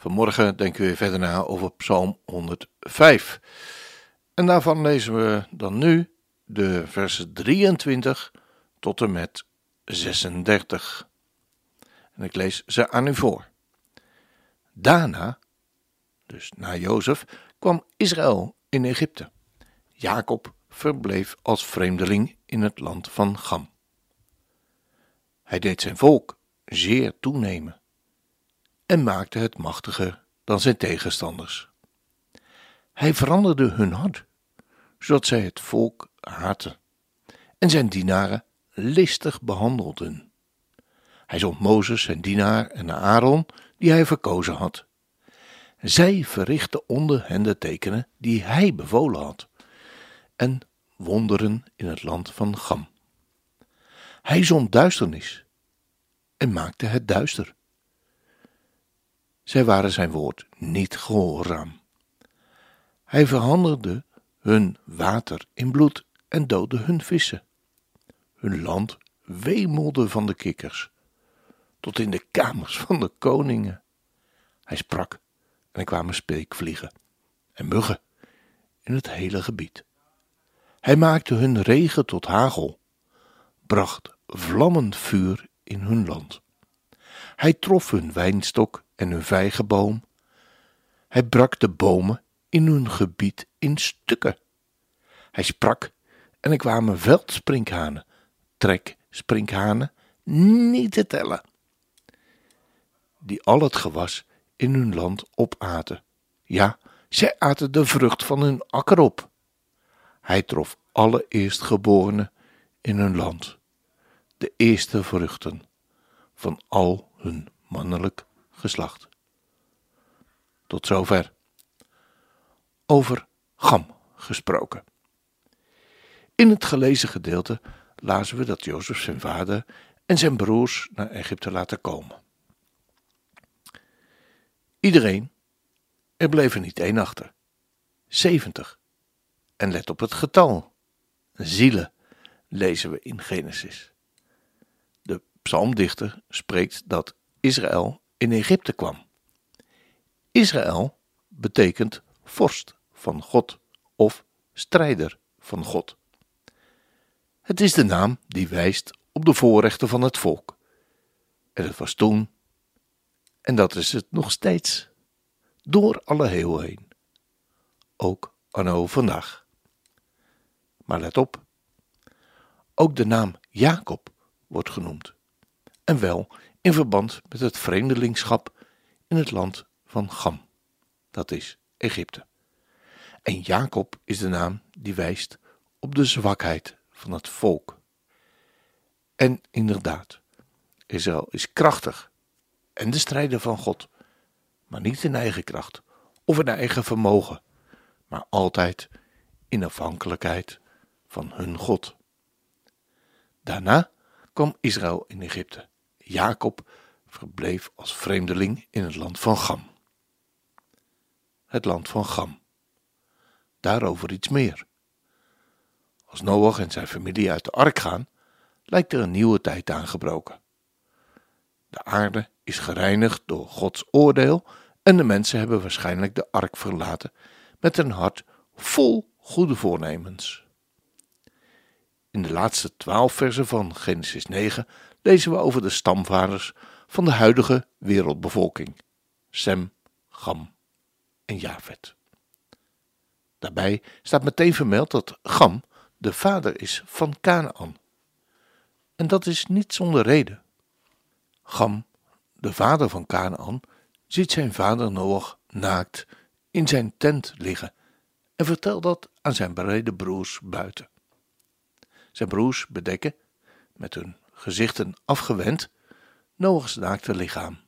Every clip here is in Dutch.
Vanmorgen denken we verder na over Psalm 105. En daarvan lezen we dan nu de versen 23 tot en met 36. En ik lees ze aan u voor. Daarna, dus na Jozef, kwam Israël in Egypte. Jacob verbleef als vreemdeling in het land van Gam. Hij deed zijn volk zeer toenemen en maakte het machtiger dan zijn tegenstanders. Hij veranderde hun hart, zodat zij het volk haatten en zijn dienaren listig behandelden. Hij zond Mozes, zijn dienaar, en Aaron, die hij verkozen had. Zij verrichtten onder hen de tekenen die hij bevolen had, en wonderen in het land van Gam. Hij zond duisternis en maakte het duister. Zij waren zijn woord niet gehoorzaam. Hij veranderde hun water in bloed en doodde hun vissen. Hun land wemelde van de kikkers, tot in de kamers van de koningen. Hij sprak en er kwamen speekvliegen en muggen in het hele gebied. Hij maakte hun regen tot hagel, bracht vlammend vuur in hun land. Hij trof hun wijnstok en hun vijgenboom. Hij brak de bomen in hun gebied in stukken. Hij sprak en er kwamen veldsprinkhanen, treksprinkhanen, niet te tellen, die al het gewas in hun land opaten. Ja, zij aten de vrucht van hun akker op. Hij trof alle eerstgeborenen in hun land, de eerste vruchten van al hun mannelijk geslacht. Tot zover. Over Gam gesproken. In het gelezen gedeelte lazen we dat Jozef zijn vader en zijn broers naar Egypte laten komen. Iedereen, er bleef niet één achter. Zeventig. En let op het getal. Zielen lezen we in Genesis. Psalmdichter spreekt dat Israël in Egypte kwam. Israël betekent vorst van God of strijder van God. Het is de naam die wijst op de voorrechten van het volk. En het was toen, en dat is het nog steeds, door alle heel heen. Ook anno vandaag. Maar let op, ook de naam Jacob wordt genoemd. En wel in verband met het vreemdelingschap in het land van Gam, dat is Egypte. En Jacob is de naam die wijst op de zwakheid van het volk. En inderdaad, Israël is krachtig en de strijder van God, maar niet in eigen kracht of in eigen vermogen, maar altijd in afhankelijkheid van hun God. Daarna kwam Israël in Egypte. Jacob verbleef als vreemdeling in het land van Gam. Het land van Gam. Daarover iets meer. Als Noach en zijn familie uit de ark gaan, lijkt er een nieuwe tijd aangebroken. De aarde is gereinigd door Gods oordeel en de mensen hebben waarschijnlijk de ark verlaten met een hart vol goede voornemens. In de laatste twaalf versen van Genesis 9 lezen we over de stamvaders van de huidige wereldbevolking: Sem, Gam en Javed. Daarbij staat meteen vermeld dat Gam de vader is van Canaan. En dat is niet zonder reden. Gam, de vader van Canaan, ziet zijn vader Noach naakt in zijn tent liggen en vertelt dat aan zijn bereide broers buiten. Zijn broers bedekken, met hun gezichten afgewend, Noachs naakte lichaam.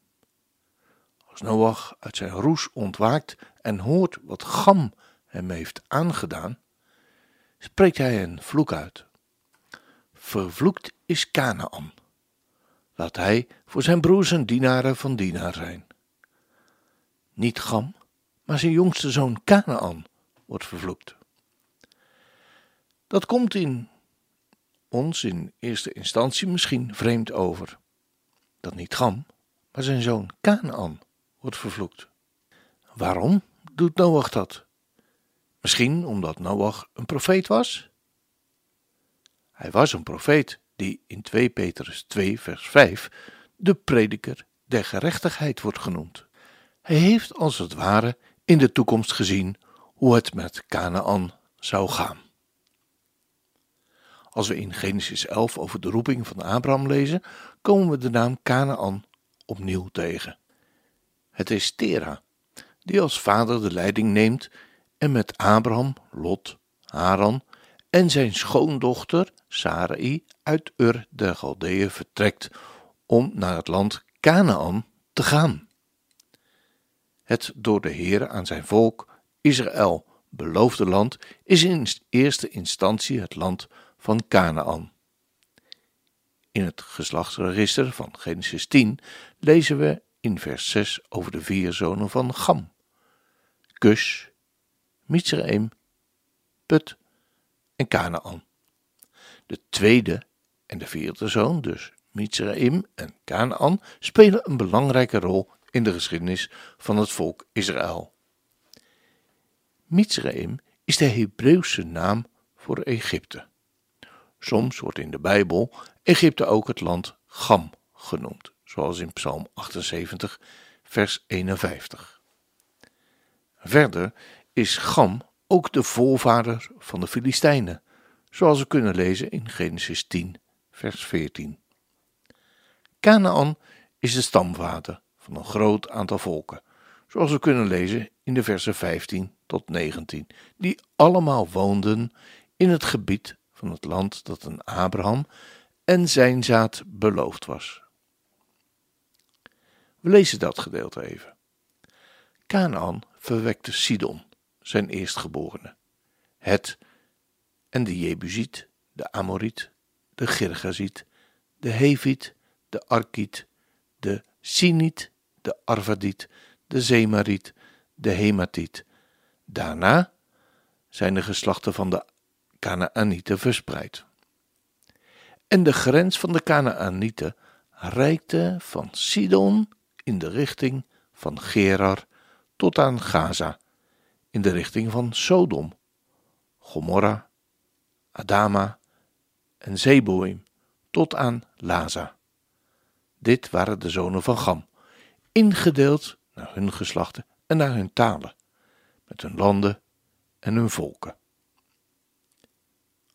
Als Noach uit zijn roes ontwaakt en hoort wat Gam hem heeft aangedaan, spreekt hij een vloek uit. Vervloekt is Canaan. Laat hij voor zijn broers en dienaren van dienaar zijn. Niet Gam, maar zijn jongste zoon Canaan wordt vervloekt. Dat komt in ons in eerste instantie misschien vreemd over. Dat niet Gam, maar zijn zoon Canaan wordt vervloekt. Waarom doet Noach dat? Misschien omdat Noach een profeet was? Hij was een profeet die in 2 Petrus 2 vers 5 de prediker der gerechtigheid wordt genoemd. Hij heeft als het ware in de toekomst gezien hoe het met Canaan zou gaan. Als we in Genesis 11 over de roeping van Abraham lezen, komen we de naam Canaan opnieuw tegen. Het is Tera, die als vader de leiding neemt en met Abraham, Lot, Haran en zijn schoondochter Sarai uit Ur de Galdeeën vertrekt om naar het land Canaan te gaan. Het door de Heer aan zijn volk Israël beloofde land is in eerste instantie het land van Canaan. In het geslachtsregister van Genesis 10 lezen we in vers 6 over de vier zonen van Gam: Kus, Mitzraim, Put en Canaan. De tweede en de vierde zoon, dus Mitzraim en Canaan, spelen een belangrijke rol in de geschiedenis van het volk Israël. Mitzraim is de Hebreeuwse naam voor Egypte. Soms wordt in de Bijbel Egypte ook het land Gam genoemd, zoals in Psalm 78, vers 51. Verder is Gam ook de voorvader van de Filistijnen, zoals we kunnen lezen in Genesis 10, vers 14. Canaan is de stamvader van een groot aantal volken, zoals we kunnen lezen in de versen 15 tot 19, die allemaal woonden in het gebied van het land dat een Abraham en zijn zaad beloofd was. We lezen dat gedeelte even. Canaan verwekte Sidon, zijn eerstgeborene, het en de Jebusiet, de Amoriet, de Girgaziet, de Heviet, de Arkiet, de Siniet, de Arvadiet, de Zemariet, de Hematiet. Daarna zijn de geslachten van de Canaanieten verspreid. En de grens van de Canaanieten reikte van Sidon in de richting van Gerar tot aan Gaza, in de richting van Sodom, Gomorra, Adama en Zeboim tot aan Laza. Dit waren de zonen van Gam, ingedeeld naar hun geslachten en naar hun talen, met hun landen en hun volken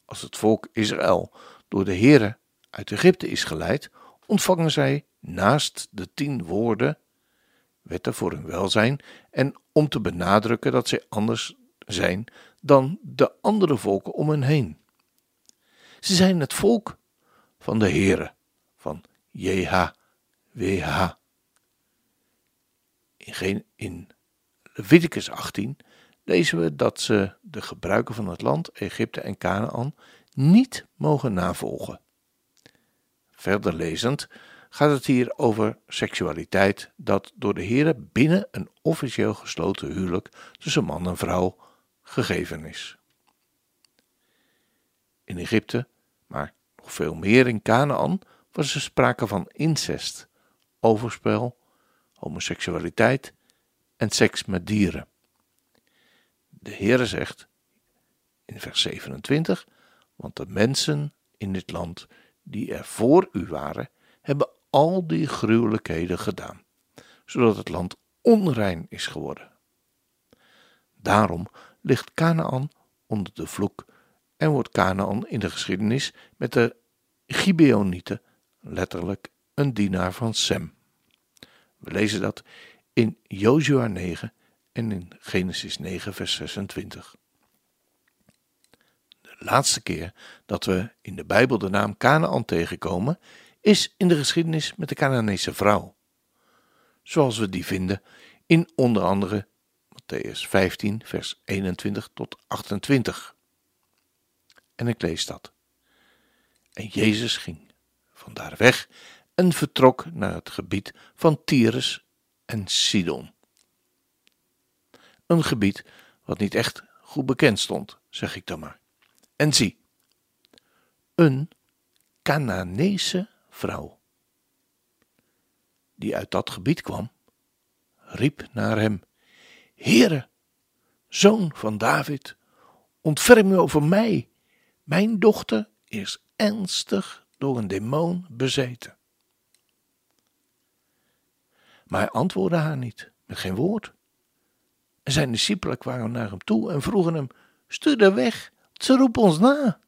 als het volk Israël door de Heere uit Egypte is geleid, ontvangen zij naast de tien woorden wetten voor hun welzijn en om te benadrukken dat zij anders zijn dan de andere volken om hen heen. Ze zijn het volk van de Heere, van JHWH. In, in Leviticus 18 lezen we dat ze de gebruiken van het land, Egypte en Canaan, niet mogen navolgen. Verder lezend gaat het hier over seksualiteit dat door de heren binnen een officieel gesloten huwelijk tussen man en vrouw gegeven is. In Egypte, maar nog veel meer in Canaan, was er sprake van incest, overspel, homoseksualiteit en seks met dieren. De Heere zegt in vers 27: Want de mensen in dit land die er voor u waren, hebben al die gruwelijkheden gedaan, zodat het land onrein is geworden. Daarom ligt Canaan onder de vloek en wordt Canaan in de geschiedenis met de Gibeonieten letterlijk een dienaar van Sem. We lezen dat in Jozua 9 en in Genesis 9, vers 26. De laatste keer dat we in de Bijbel de naam Canaan tegenkomen, is in de geschiedenis met de Canaanese vrouw. zoals we die vinden in onder andere Matthäus 15, vers 21 tot 28. En ik lees dat. En Jezus ging vandaar weg en vertrok naar het gebied van Tyrus en Sidon. Een gebied wat niet echt goed bekend stond, zeg ik dan maar. En zie, een Canaanese vrouw, die uit dat gebied kwam, riep naar hem: Heere, zoon van David, ontferm u over mij. Mijn dochter is ernstig door een demon bezeten. Maar hij antwoordde haar niet, met geen woord. En zijn discipelen kwamen naar hem toe en vroegen hem: Stuur haar weg, ze roepen ons na.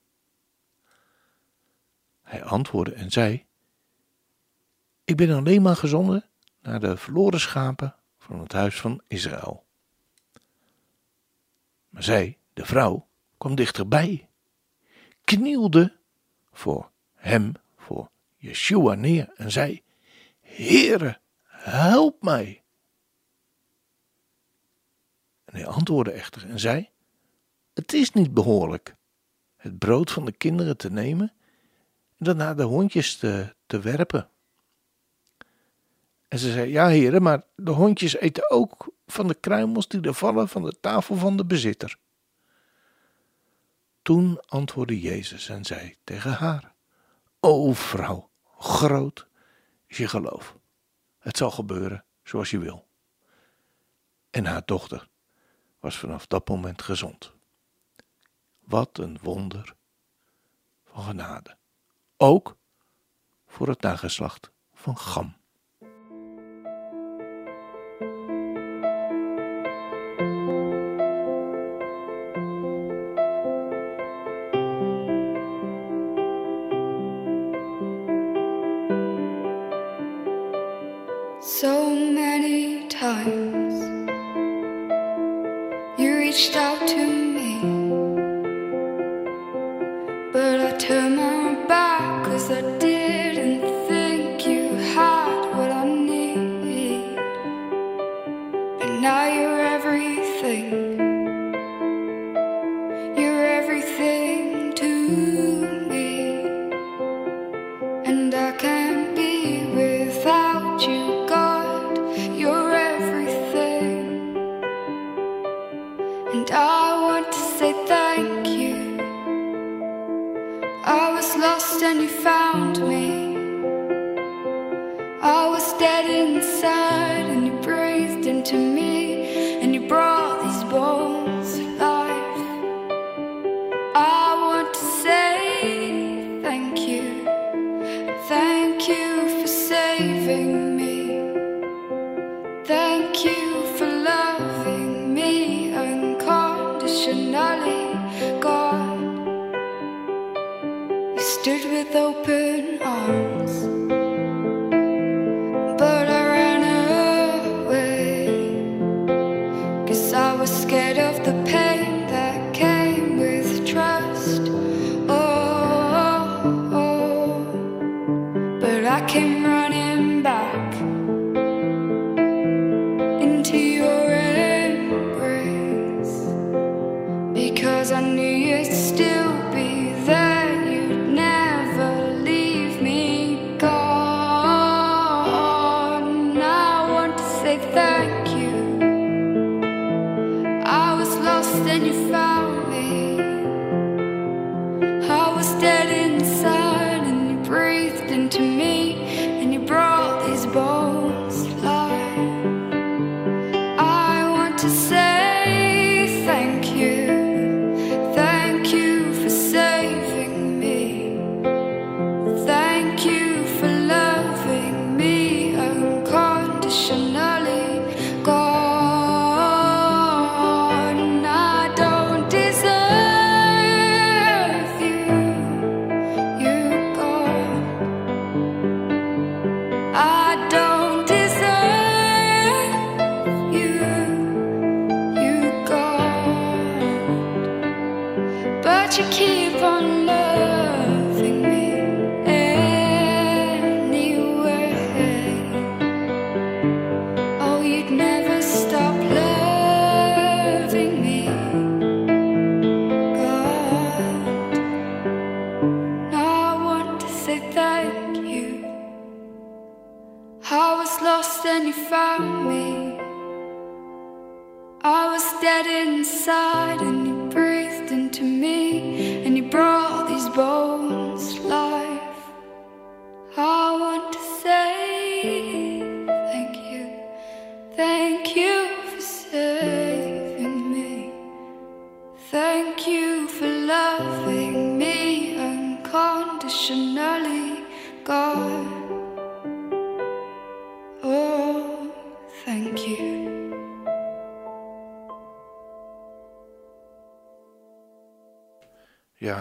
Hij antwoordde en zei: Ik ben alleen maar gezonden naar de verloren schapen van het huis van Israël. Maar zij, de vrouw, kwam dichterbij, knielde voor hem, voor Yeshua neer en zei: Heere, help mij. Hij antwoordde echter en zei: Het is niet behoorlijk het brood van de kinderen te nemen en daarna de hondjes te, te werpen. En ze zei: Ja, heren, maar de hondjes eten ook van de kruimels die er vallen van de tafel van de bezitter. Toen antwoordde Jezus en zei tegen haar: O vrouw, groot is je geloof. Het zal gebeuren zoals je wil. En haar dochter was vanaf dat moment gezond. Wat een wonder van genade. Ook voor het nageslacht van Gam. Reached out to lost and you found me. I was dead inside and you breathed into me stood with open arms,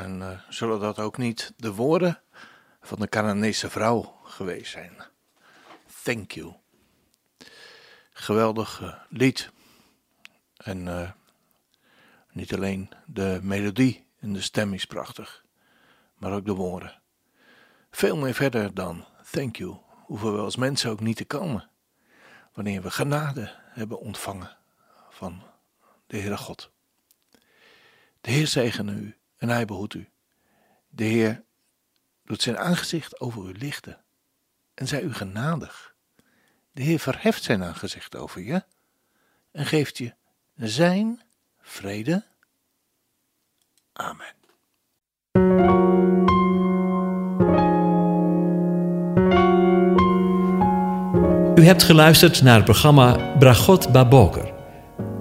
En eh, zullen dat ook niet de woorden van de Cananese vrouw geweest zijn? Thank you. Geweldig eh, lied. En eh, niet alleen de melodie en de stem is prachtig, maar ook de woorden. Veel meer verder dan thank you hoeven we als mensen ook niet te komen. Wanneer we genade hebben ontvangen van de Heere God. De Heer zegene u en hij behoedt u. De Heer doet zijn aangezicht over u lichten en zij u genadig. De Heer verheft zijn aangezicht over je en geeft je zijn vrede. Amen. U hebt geluisterd naar het programma Bragot Baboker.